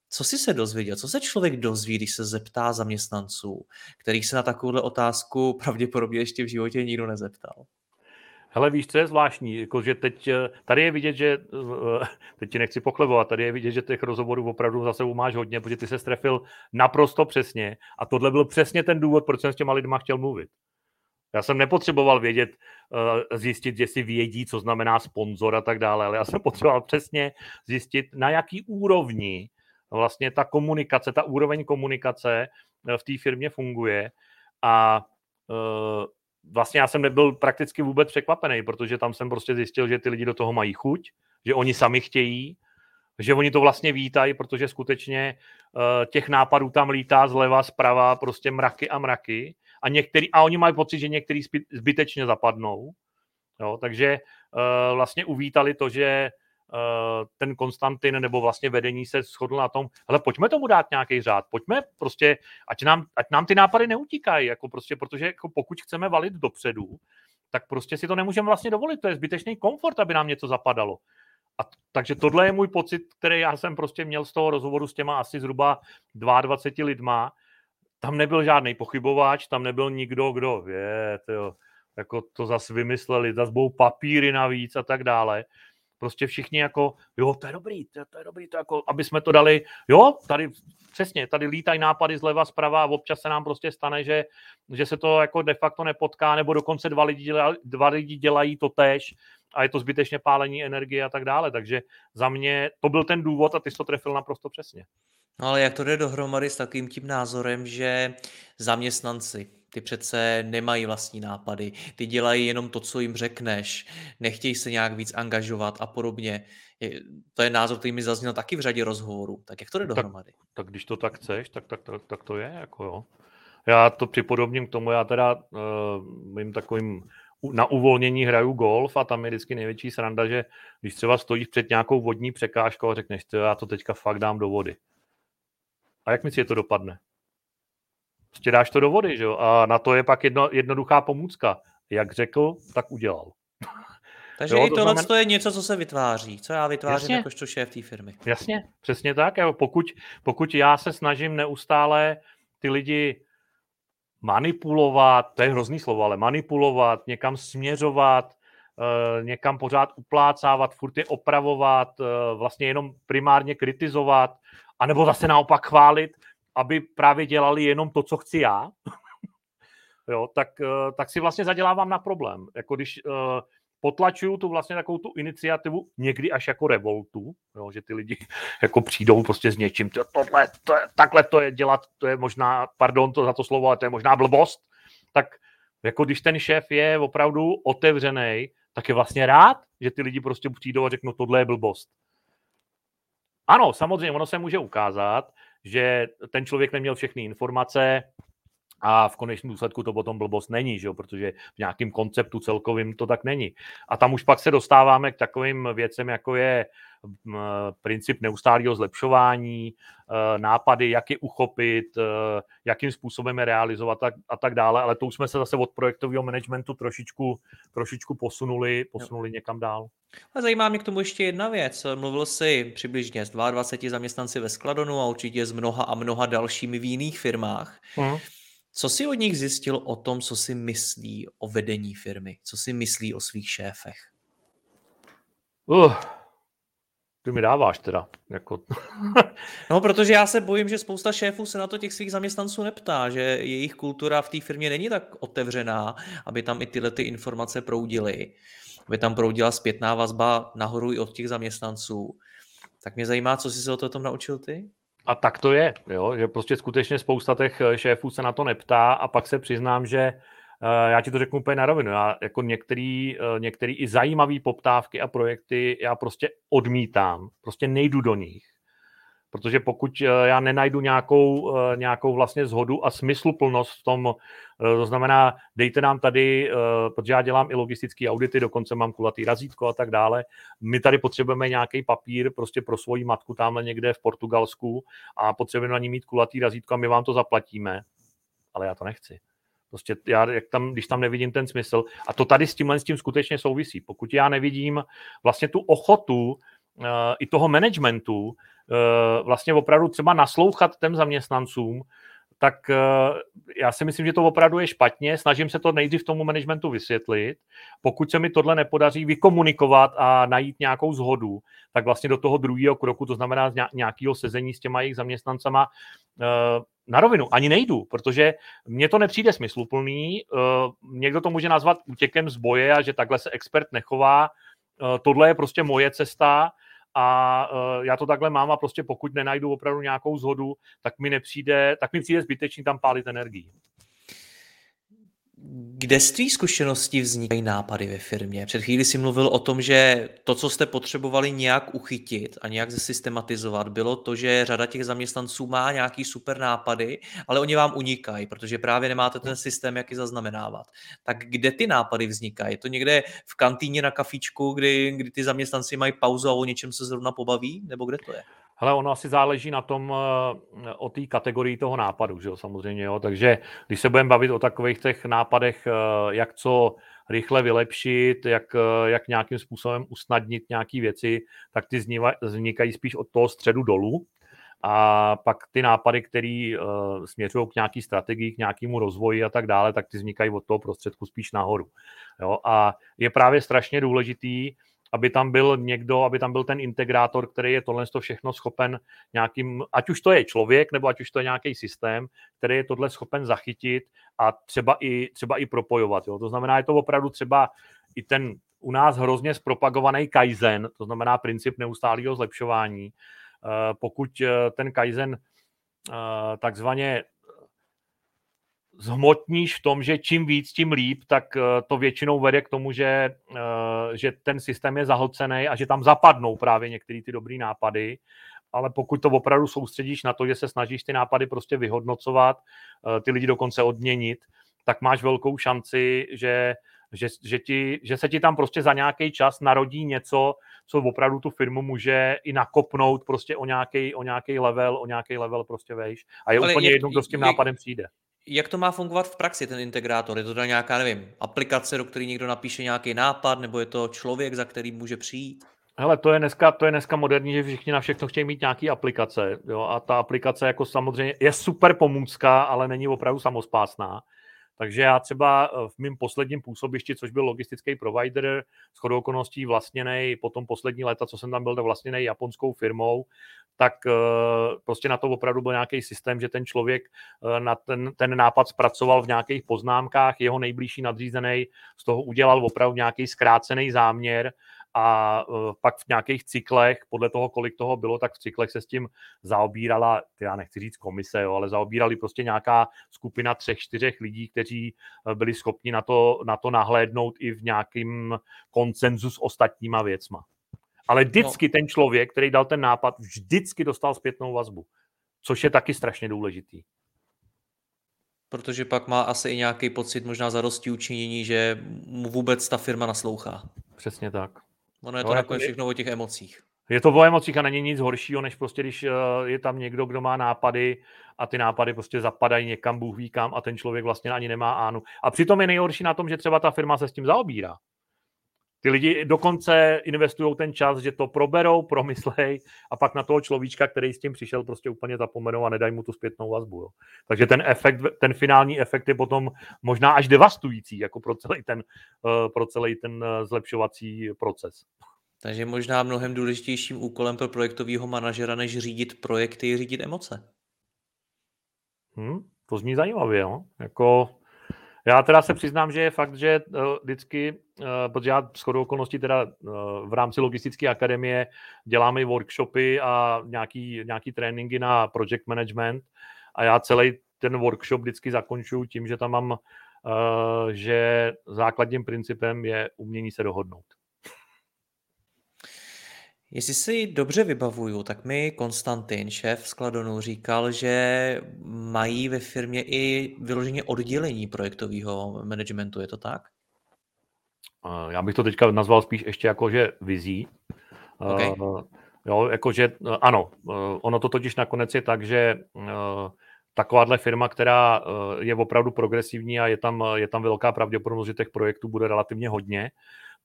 Co jsi se dozvěděl? Co se člověk dozví, když se zeptá zaměstnanců, kterých se na takovouhle otázku pravděpodobně ještě v životě nikdo nezeptal? Hele, víš, co je zvláštní? Jako, že teď, eh, tady je vidět, že, eh, teď ti nechci pochlebovat, tady je vidět, že těch rozhovorů opravdu za sebou máš hodně, protože ty se strefil naprosto přesně a tohle byl přesně ten důvod, proč jsem s těma lidma chtěl mluvit. Já jsem nepotřeboval vědět, eh, zjistit, že si vědí, co znamená sponzor a tak dále, ale já jsem potřeboval přesně zjistit, na jaký úrovni vlastně ta komunikace, ta úroveň komunikace eh, v té firmě funguje a uh, vlastně já jsem nebyl prakticky vůbec překvapený, protože tam jsem prostě zjistil, že ty lidi do toho mají chuť, že oni sami chtějí, že oni to vlastně vítají, protože skutečně uh, těch nápadů tam lítá zleva, zprava, prostě mraky a mraky a, některý, a oni mají pocit, že některý zbytečně zapadnou. Jo, takže vlastně uvítali to, že Eh, ten Konstantin nebo vlastně vedení se shodl na tom, ale pojďme tomu dát nějaký řád, pojďme prostě, ať nám, ať nám ty nápady neutíkají, jako prostě, protože jako pokud chceme valit dopředu, tak prostě si to nemůžeme vlastně dovolit, to je zbytečný komfort, aby nám něco zapadalo. A takže tohle je můj pocit, který já jsem prostě měl z toho rozhovoru s těma asi zhruba 22 lidma. Tam nebyl žádný pochybováč, tam nebyl nikdo, kdo je, jako to zase vymysleli, zase budou papíry navíc a tak dále. Prostě všichni jako, jo, to je dobrý, to, to je dobrý, to jako, aby jsme to dali, jo, tady přesně, tady lítají nápady zleva, zprava a občas se nám prostě stane, že, že se to jako de facto nepotká, nebo dokonce dva lidi, dělají, dva lidi dělají to tež a je to zbytečně pálení energie a tak dále. Takže za mě to byl ten důvod a ty jsi to trefil naprosto přesně. No ale jak to jde dohromady s takovým tím názorem, že zaměstnanci, ty přece nemají vlastní nápady, ty dělají jenom to, co jim řekneš, nechtějí se nějak víc angažovat a podobně. To je názor, který mi zazněl taky v řadě rozhovorů. Tak jak to jde dohromady? Tak, tak když to tak chceš, tak, tak, tak, tak to je. Jako jo. Já to připodobním k tomu, já teda uh, mým takovým na uvolnění hraju golf a tam je vždycky největší sranda, že když třeba stojíš před nějakou vodní překážkou a řekneš, já to teďka fakt dám do vody. A jak myslíš, že to dopadne? Prostě dáš to do vody, že jo? A na to je pak jedno, jednoduchá pomůcka. Jak řekl, tak udělal. Takže jo, i tohle to znamená... je něco, co se vytváří, co já vytvářím jakožto šéf té firmy. Jasně, přesně tak. Jo. Pokud, pokud já se snažím neustále ty lidi manipulovat, to je hrozný slovo, ale manipulovat, někam směřovat, eh, někam pořád uplácávat, furt je opravovat, eh, vlastně jenom primárně kritizovat, anebo zase naopak chválit, aby právě dělali jenom to, co chci já, jo, tak, eh, tak si vlastně zadělávám na problém. Jako když potlačuju tu vlastně takovou tu iniciativu, někdy až jako revoltu, jo, že ty lidi jako přijdou prostě s něčím, to, tohle, to takhle to je dělat, to je možná, pardon to za to slovo, ale to je možná blbost, tak jako když ten šéf je opravdu otevřený, tak je vlastně rád, že ty lidi prostě přijdou a řeknou, tohle je blbost. Ano, samozřejmě, ono se může ukázat, že ten člověk neměl všechny informace, a v konečném důsledku to potom blbost není, že jo? protože v nějakém konceptu celkovým to tak není. A tam už pak se dostáváme k takovým věcem, jako je princip neustálého zlepšování, e, nápady, jak je uchopit, e, jakým způsobem je realizovat a tak dále, ale to už jsme se zase od projektového managementu trošičku, trošičku posunuli, posunuli někam dál. A zajímá mě k tomu ještě jedna věc. Mluvil jsi přibližně s 22 zaměstnanci ve Skladonu a určitě s mnoha a mnoha dalšími v jiných firmách. Hmm. Co si od nich zjistil o tom, co si myslí o vedení firmy? Co si myslí o svých šéfech? Uh, ty mi dáváš teda. Jako... no, protože já se bojím, že spousta šéfů se na to těch svých zaměstnanců neptá, že jejich kultura v té firmě není tak otevřená, aby tam i tyhle ty informace proudily, aby tam proudila zpětná vazba nahoru i od těch zaměstnanců. Tak mě zajímá, co jsi se o tom naučil ty? A tak to je, jo? že prostě skutečně spousta těch eh, šéfů se na to neptá a pak se přiznám, že uh, já ti to řeknu úplně na rovinu, já jako některý, uh, některý i zajímavý poptávky a projekty já prostě odmítám, prostě nejdu do nich protože pokud eh, já nenajdu nějakou, eh, nějakou vlastně zhodu a smysluplnost v tom, eh, to znamená, dejte nám tady, protože já dělám i logistické audity, dokonce mám kulatý razítko a tak dále, my tady potřebujeme nějaký papír prostě pro svoji matku tamhle někde v Portugalsku a potřebujeme na ní mít kulatý razítko a my vám to zaplatíme, ale já to nechci. Prostě já, jak tam, když tam nevidím ten smysl, a to tady s tímhle s tím skutečně souvisí. Pokud já nevidím vlastně tu ochotu uh, i toho managementu vlastně opravdu třeba naslouchat těm zaměstnancům, tak eh, já si myslím, že to opravdu je špatně. Snažím se to nejdřív tomu managementu vysvětlit. Pokud se mi tohle nepodaří vykomunikovat a najít nějakou zhodu, tak vlastně do toho druhého kroku, to znamená nějakého sezení s těma jejich zaměstnancama, eh, na rovinu ani nejdu, protože mně to nepřijde smysluplný. Někdo to může nazvat útěkem z boje a že takhle se expert nechová. Tohle je prostě moje cesta a uh, já to takhle mám a prostě pokud nenajdu opravdu nějakou zhodu, tak mi nepřijde, tak mi přijde zbytečný tam pálit energii. Kde z tvých zkušeností vznikají nápady ve firmě? Před chvíli si mluvil o tom, že to, co jste potřebovali nějak uchytit a nějak zesystematizovat, bylo to, že řada těch zaměstnanců má nějaký super nápady, ale oni vám unikají, protože právě nemáte ten systém, jak je zaznamenávat. Tak kde ty nápady vznikají? Je to někde v kantýně na kafičku, kdy, kdy ty zaměstnanci mají pauzu a o něčem se zrovna pobaví? Nebo kde to je? Hele, ono asi záleží na tom, eh, o té kategorii toho nápadu, že jo, samozřejmě, jo. Takže když se budeme bavit o takových těch nápadech, eh, jak co rychle vylepšit, jak, eh, jak nějakým způsobem usnadnit nějaké věci, tak ty vznikají spíš od toho středu dolů. a pak ty nápady, které směřují k nějaký strategii, k nějakému rozvoji a tak dále, tak ty vznikají od toho prostředku spíš nahoru. Jo? A je právě strašně důležitý, aby tam byl někdo, aby tam byl ten integrátor, který je tohle to všechno schopen nějakým, ať už to je člověk, nebo ať už to je nějaký systém, který je tohle schopen zachytit a třeba i, třeba i propojovat. Jo. To znamená, je to opravdu třeba i ten u nás hrozně zpropagovaný Kaizen, to znamená princip neustálého zlepšování. Eh, pokud eh, ten Kaizen eh, takzvaně zhmotníš v tom, že čím víc, tím líp, tak to většinou vede k tomu, že, že ten systém je zahlcený a že tam zapadnou právě některé ty dobré nápady. Ale pokud to opravdu soustředíš na to, že se snažíš ty nápady prostě vyhodnocovat, ty lidi dokonce odměnit, tak máš velkou šanci, že že, že, ti, že se ti tam prostě za nějaký čas narodí něco, co opravdu tu firmu může i nakopnout prostě o nějaký, o nějaký level, o nějaký level prostě vejš. A je Ale úplně jak, jedno, kdo s tím jak, nápadem přijde. Jak to má fungovat v praxi, ten integrátor? Je to teda nějaká, nevím, aplikace, do které někdo napíše nějaký nápad, nebo je to člověk, za který může přijít? Hele, to je dneska, to je dneska moderní, že všichni na všechno chtějí mít nějaký aplikace. Jo? A ta aplikace jako samozřejmě je super pomůcka, ale není opravdu samospásná. Takže já třeba eh, v mém posledním působišti, což byl logistický provider, s chodou okolností vlastněný, potom poslední léta, co jsem tam byl, vlastněný japonskou firmou, tak eh, prostě na to opravdu byl nějaký systém, že ten člověk eh, na ten, ten nápad zpracoval v nějakých poznámkách, jeho nejbližší nadřízený z toho udělal opravdu nějaký zkrácený záměr a uh, pak v nějakých cyklech, podle toho, kolik toho bylo, tak v cyklech se s tím zaobírala, já nechci říct komise, jo, ale zaobírali prostě nějaká skupina třech, čtyřech lidí, kteří e, byli schopni na to, na to nahlédnout i v nějakým koncenzu s ostatníma věcma. Ale vždycky no. ten člověk, který dal ten nápad, vždycky dostal zpětnou vazbu, což je taky strašně důležitý. Protože pak má asi i nějaký pocit možná zadosti učinění, že mu vůbec ta firma naslouchá. Přesně tak. Ono je to no, nakonec všechno o těch emocích. Je to o emocích a není nic horšího, než prostě, když eh, je tam někdo, kdo má nápady a ty nápady prostě zapadají někam, Bůh ví kam a ten člověk vlastně ani nemá ánu. A přitom je nejhorší na tom, že třeba ta firma se s tím zaobírá. Ty lidi dokonce investují ten čas, že to proberou, promyslej a pak na toho človíčka, který s tím přišel, prostě úplně zapomenou a nedají mu tu zpětnou vazbu. Jo. Takže ten efekt, ten finální efekt je potom možná až devastující jako pro celý ten, uh, pro celý ten uh, zlepšovací proces. Takže možná mnohem důležitějším úkolem pro projektového manažera, než řídit projekty, je řídit emoce. Hmm, to zní zajímavě, jo. Jako, já teda se přiznám, že je fakt, že uh, vždycky, uh, protože já s chodou okolností teda uh, v rámci logistické akademie děláme i workshopy a nějaký, nějaký tréninky na project management a já celý ten workshop vždycky zakončuju tím, že tam mám, že základním principem je umění se dohodnout. Jestli si dobře vybavuju, tak mi Konstantin, šéf Skladonu, říkal, že mají ve firmě i vyloženě oddělení projektového managementu. Je to tak? Já bych to teďka nazval spíš ještě jako, že vizí. Okay. Uh, jo, jakože ano, ono to totiž nakonec je tak, že uh, takováhle firma, která uh, je opravdu progresivní a je tam, je tam velká pravděpodobnost, že těch projektů bude relativně hodně,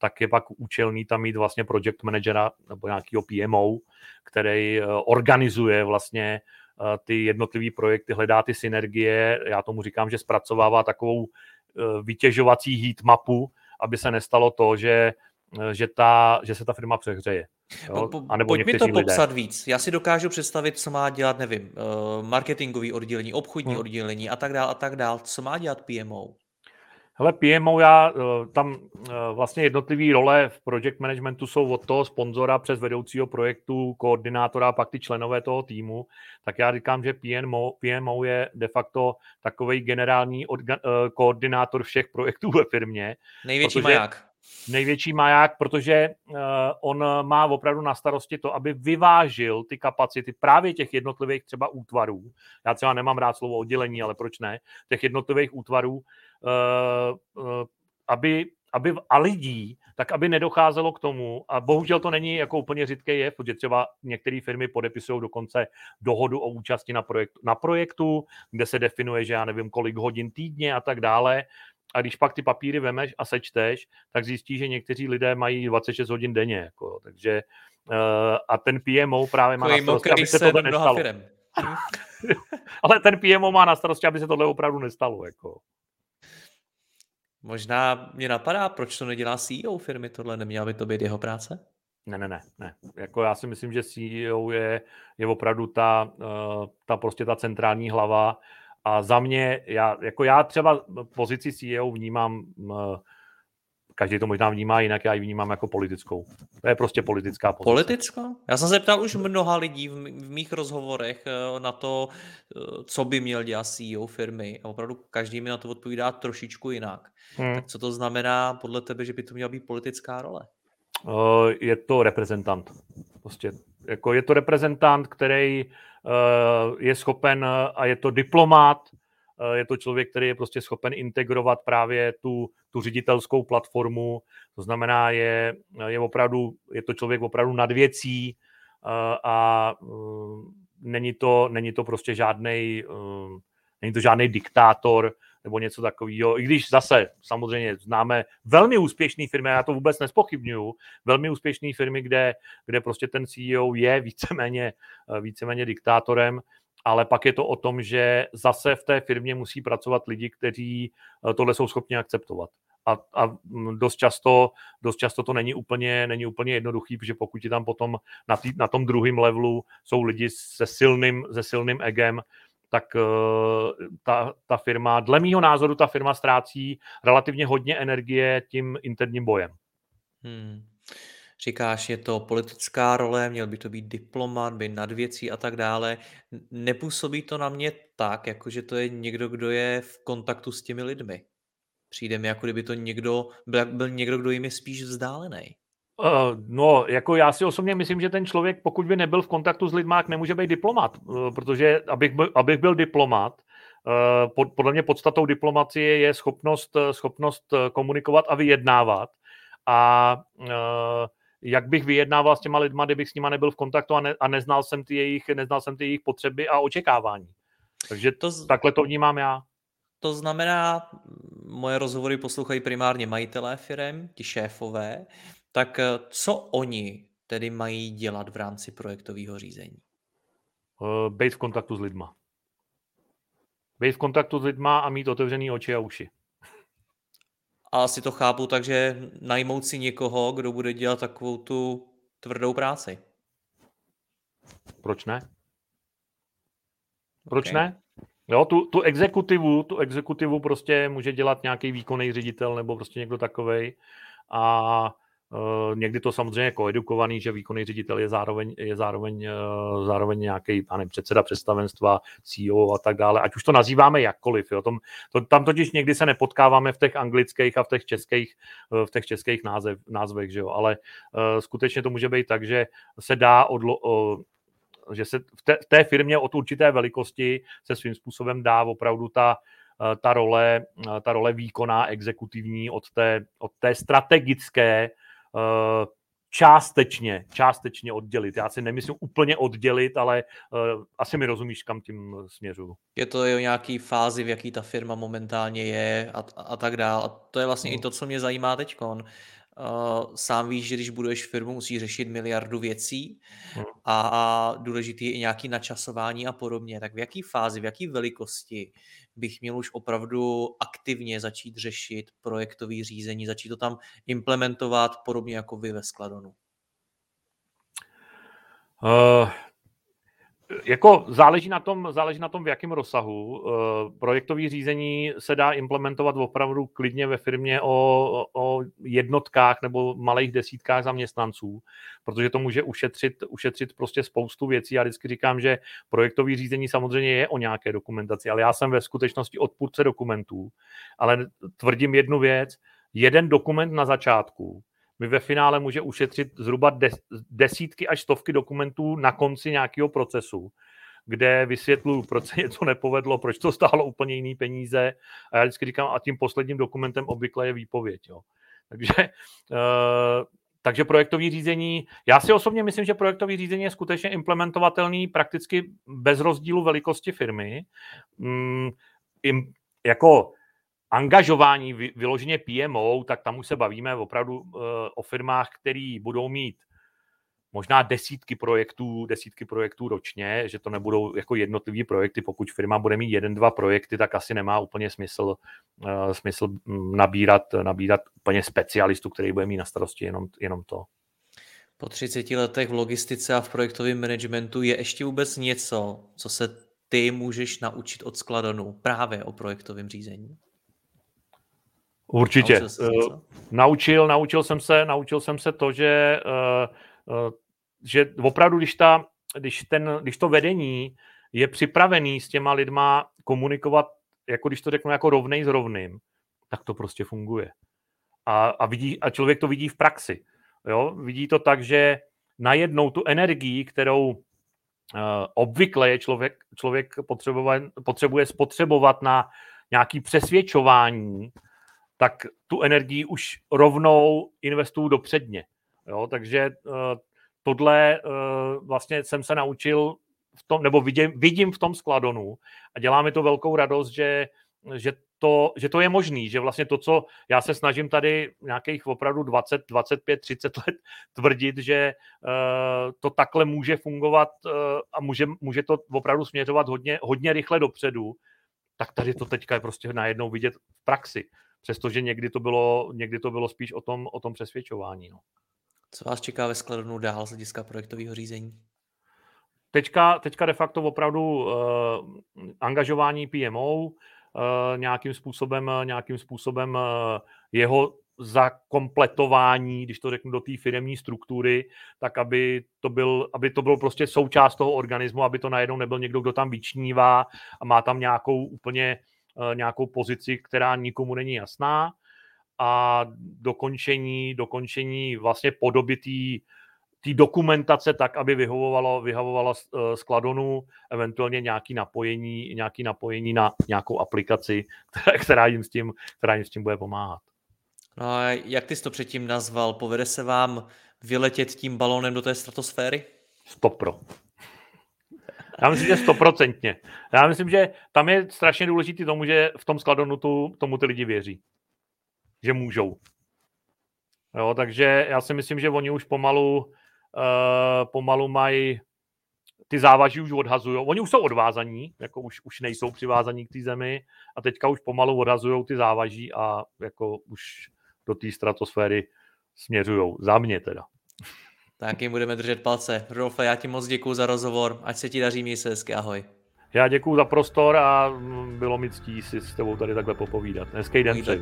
tak je pak účelný tam mít vlastně project managera nebo nějakého PMO, který eh, organizuje vlastně eh, ty jednotlivé projekty, hledá ty synergie. Já tomu říkám, že zpracovává takovou eh, vytěžovací heat mapu, aby se nestalo to, že, že, ta, že se ta firma přehřeje. Jo? Po, po, pojď mi to lidé. popsat víc. Já si dokážu představit, co má dělat, nevím, marketingový oddělení, obchodní hmm. oddělení a tak dále a tak dále. Co má dělat PMO? Hele, PMO, já eh, tam eh, vlastně jednotlivé role v project managementu jsou od toho sponzora přes vedoucího projektu, koordinátora a pak ty členové toho týmu. Tak já říkám, že PMO, PMO je de facto takový generální orga, eh, koordinátor všech projektů ve firmě. Největší maják. Největší maják, protože on má opravdu na starosti to, aby vyvážil ty kapacity právě těch jednotlivých třeba útvarů. Já třeba nemám rád slovo oddělení, ale proč ne? Těch jednotlivých útvarů, Eh, eh, aby, aby a lidí, tak aby nedocházelo k tomu, a bohužel to není jako úplně řídký jev, protože třeba některé firmy podepisují dokonce dohodu o účasti na projektu, na projektu, kde se definuje, že já nevím, kolik hodin týdně a tak dále. A když pak ty papíry vemeš a sečteš, tak zjistíš, že někteří lidé mají 26 hodin denně. Jako, takže a ten PMO právě má na starosti, aby se to nestalo. Firem. Ale ten PMO má na starosti, aby se tohle opravdu nestalo. Jako. Možná mě napadá, proč to nedělá CEO firmy, tohle neměla by to být jeho práce? Ne, ne, ne, ne. Jako já si myslím, že CEO je, je opravdu ta, uh, ta prostě ta centrální hlava a za mě, já, jako já třeba pozici CEO vnímám každý to možná vnímá jinak, já ji vnímám jako politickou. To je prostě politická pozice. Politická? Já jsem se ptal už mnoha lidí v, v mých rozhovorech eh, na to, eh, co by měl dělat CEO firmy a opravdu každý mi na to odpovídá trošičku jinak. Hmm. Tak co to znamená podle tebe, že by to měla být politická role? Uh, je to reprezentant. Prostě jako je to reprezentant, který uh, je schopen a je to diplomát, Eh, je to člověk, který je prostě schopen integrovat právě tu, tu ředitelskou platformu, to znamená, je, je opravdu, je to člověk opravdu nad věcí eh, a eh, není to, není to prostě žádný, není to žádný diktátor, nebo něco takového. I když zase samozřejmě známe velmi úspěšné firmy, já to vůbec nespochybnuju, velmi úspěšné firmy, kde, kde prostě ten CEO je víceméně, víceméně diktátorem, ale pak je to o tom, že zase v té firmě musí pracovat lidi, kteří eh, tohle jsou schopni akceptovat. A, a mm, dost, často, dost často to není úplně, není úplně jednoduchý, protože pokud je tam potom na, tý, na tom druhém levelu jsou lidi se silným, se silným egem, tak uh, ta, ta firma, dle mýho názoru, ta firma ztrácí relativně hodně energie tím interním bojem. Hmm. Říkáš, je to politická role, měl by to být diplomat, být nad věcí a tak dále. Nepůsobí to na mě tak, jako že to je někdo, kdo je v kontaktu s těmi lidmi. Přijde mi, jako kdyby to někdo, byl, byl někdo, kdo jim je spíš vzdálený. Uh, no, jako já si osobně myslím, že ten člověk, pokud by nebyl v kontaktu s lidmi, nemůže být diplomat, uh, protože abych byl, abych byl diplomat, uh, podle mě podstatou diplomacie je schopnost, schopnost komunikovat a vyjednávat. A jak bych vyjednával s těma lidma, kdybych s nima nebyl v kontaktu a, ne, a neznal, jsem ty jejich, neznal jsem ty jejich potřeby a očekávání. Takže to, z... takhle to vnímám já. To znamená, moje rozhovory poslouchají primárně majitelé firm, ti šéfové, tak eh, co oni tedy mají dělat v rámci projektového řízení? Uh, být v kontaktu s lidma. Být v kontaktu s lidma a mít otevřený oči a uši. A asi to chápu, takže najmout si někoho, kdo bude dělat takovou tu tvrdou práci. Proč ne? Proč okay. ne? Jo, tu, tu exekutivu, tu exekutivu prostě může dělat nějaký výkonný ředitel nebo prostě někdo takovej a někdy to samozřejmě koedukovaný, že výkonný ředitel je zároveň, je zároveň, uh, zároveň nějaký nevím, předseda představenstva, CEO a tak dále, ať už to nazýváme jakkoliv. Jo. Tom, to, tam totiž někdy se nepotkáváme v těch anglických a v těch českých, uh, v těch českých název, názvech, že jo. ale skutečně to může být tak, že se dá odlo, že se v té, v té firmě od určité velikosti se svým způsobem dá opravdu ta, ta role, ta role výkonná, exekutivní od té, od té strategické Eh, částečně, částečně oddělit. Já si nemyslím úplně oddělit, ale uh, asi mi rozumíš, kam tím směřu. Je to o nějaký fázi, v jaký ta firma momentálně je a, a tak dále. A to je vlastně hmm. i to, co mě zajímá teď. Uh, sám víš, že když buduješ firmu, musíš řešit miliardu věcí hmm. a, a důležitý je i nějaký načasování a podobně. Tak v jaký fázi, v jaký velikosti bych měl už opravdu aktivně začít řešit projektové řízení, začít to tam implementovat podobně jako vy ve Skladonu? Uh, jako záleží na tom, záleží na tom v jakém rozsahu. Uh, projektové řízení se dá implementovat opravdu klidně ve firmě o, o jednotkách nebo malých desítkách zaměstnanců, protože to může ušetřit, ušetřit prostě spoustu věcí. Já vždycky říkám, že projektové řízení samozřejmě je o nějaké dokumentaci, ale já jsem ve skutečnosti odpůrce dokumentů, ale tvrdím jednu věc, jeden dokument na začátku mi ve finále může ušetřit zhruba desítky až stovky dokumentů na konci nějakého procesu, kde vysvětluju, proč se něco nepovedlo, proč to stálo úplně jiný peníze. A já vždycky říkám, a tím posledním dokumentem obvykle je výpověď. Jo. Takže, uh, takže projektový řízení, já si osobně myslím, že projektový řízení je skutečně implementovatelný prakticky bez rozdílu velikosti firmy. Um, im, jako angažování vyloženě PMO, tak tam už se bavíme opravdu uh, o firmách, které budou mít možná desítky projektů, desítky projektů ročně, že to nebudou jako jednotlivý projekty. Pokud firma bude mít jeden, dva projekty, tak asi nemá úplně smysl, uh, smysl mm, nabírat, nabírat úplně specialistu, který bude mít na starosti jenom, jenom to. Po 30 letech v logistice a v projektovém managementu je ještě vůbec něco, co se ty můžeš naučit od Skladonu právě o projektovém řízení? Určitě. Naučil, uh, naučil, naučil jsem se, naučil jsem se to, že uh, uh, že opravdu, když, ta, když, ten, když to vedení je připravený s těma lidma komunikovat, jako když to řeknu, jako rovnej s rovným, tak to prostě funguje. A, a, vidí, a člověk to vidí v praxi. Jo? Vidí to tak, že najednou tu energii, kterou uh, obvykle je člověk, člověk potřebuje, potřebuje spotřebovat na nějaký přesvědčování, tak tu energii už rovnou investuju do předně. Jo? Takže uh, tohle uh, vlastně jsem se naučil v tom, nebo vidím, vidím v tom skladonu a dělá mi to velkou radost, že, že, to, že to je možný, že vlastně to, co já se snažím tady nějakých opravdu 20, 25, 30 let tvrdit, že uh, to takhle může fungovat a může, může to opravdu směřovat hodně, hodně rychle dopředu, tak tady to teďka je prostě najednou vidět v praxi. Přestože někdy to bylo, někdy to bylo spíš o tom, o tom přesvědčování. No. Co vás čeká ve skladovnu dál z hlediska projektového řízení? Teďka, teďka de facto opravdu uh, angažování PMO, uh, eh, nějakým způsobem, nějakým způsobem uh, jeho zakompletování, když to řeknu, do té firmní struktury, tak aby to, byl, aby to bylo prostě součást toho organismu, aby to najednou nebyl někdo, kdo tam vyčnívá a má tam nějakou úplně nějakou pozici, která nikomu není jasná a dokončení, dokončení vlastně podoby té dokumentace tak, aby vyhovovalo, vyhovovalo eh, skladonu, eventuálně nějaký napojení, nějaký napojení na nějakou aplikaci, která, která, jim s tím, která jim s tím bude pomáhat. No a jak ty jsi to předtím nazval? Povede se vám vyletět tím balónem do té stratosféry? Stop pro. Já myslím, že stoprocentně. Já myslím, že tam je strašně důležité tomu, že v tom skladonu tu, tomu ty lidi věří že můžou. Jo, takže já si myslím, že oni už pomalu, uh, pomalu mají ty závaží už odhazují. Oni už jsou odvázaní, jako už, už nejsou přivázaní k té zemi a teďka už pomalu odhazují ty závaží a jako už do té stratosféry směřují. Za mě teda. Tak jim budeme držet palce. Rolfe, já ti moc děkuji za rozhovor. Ať se ti daří, měj se hezky, ahoj. Já děkuji za prostor a bylo mi ctí si s tebou tady takhle popovídat. Hezký den přeji.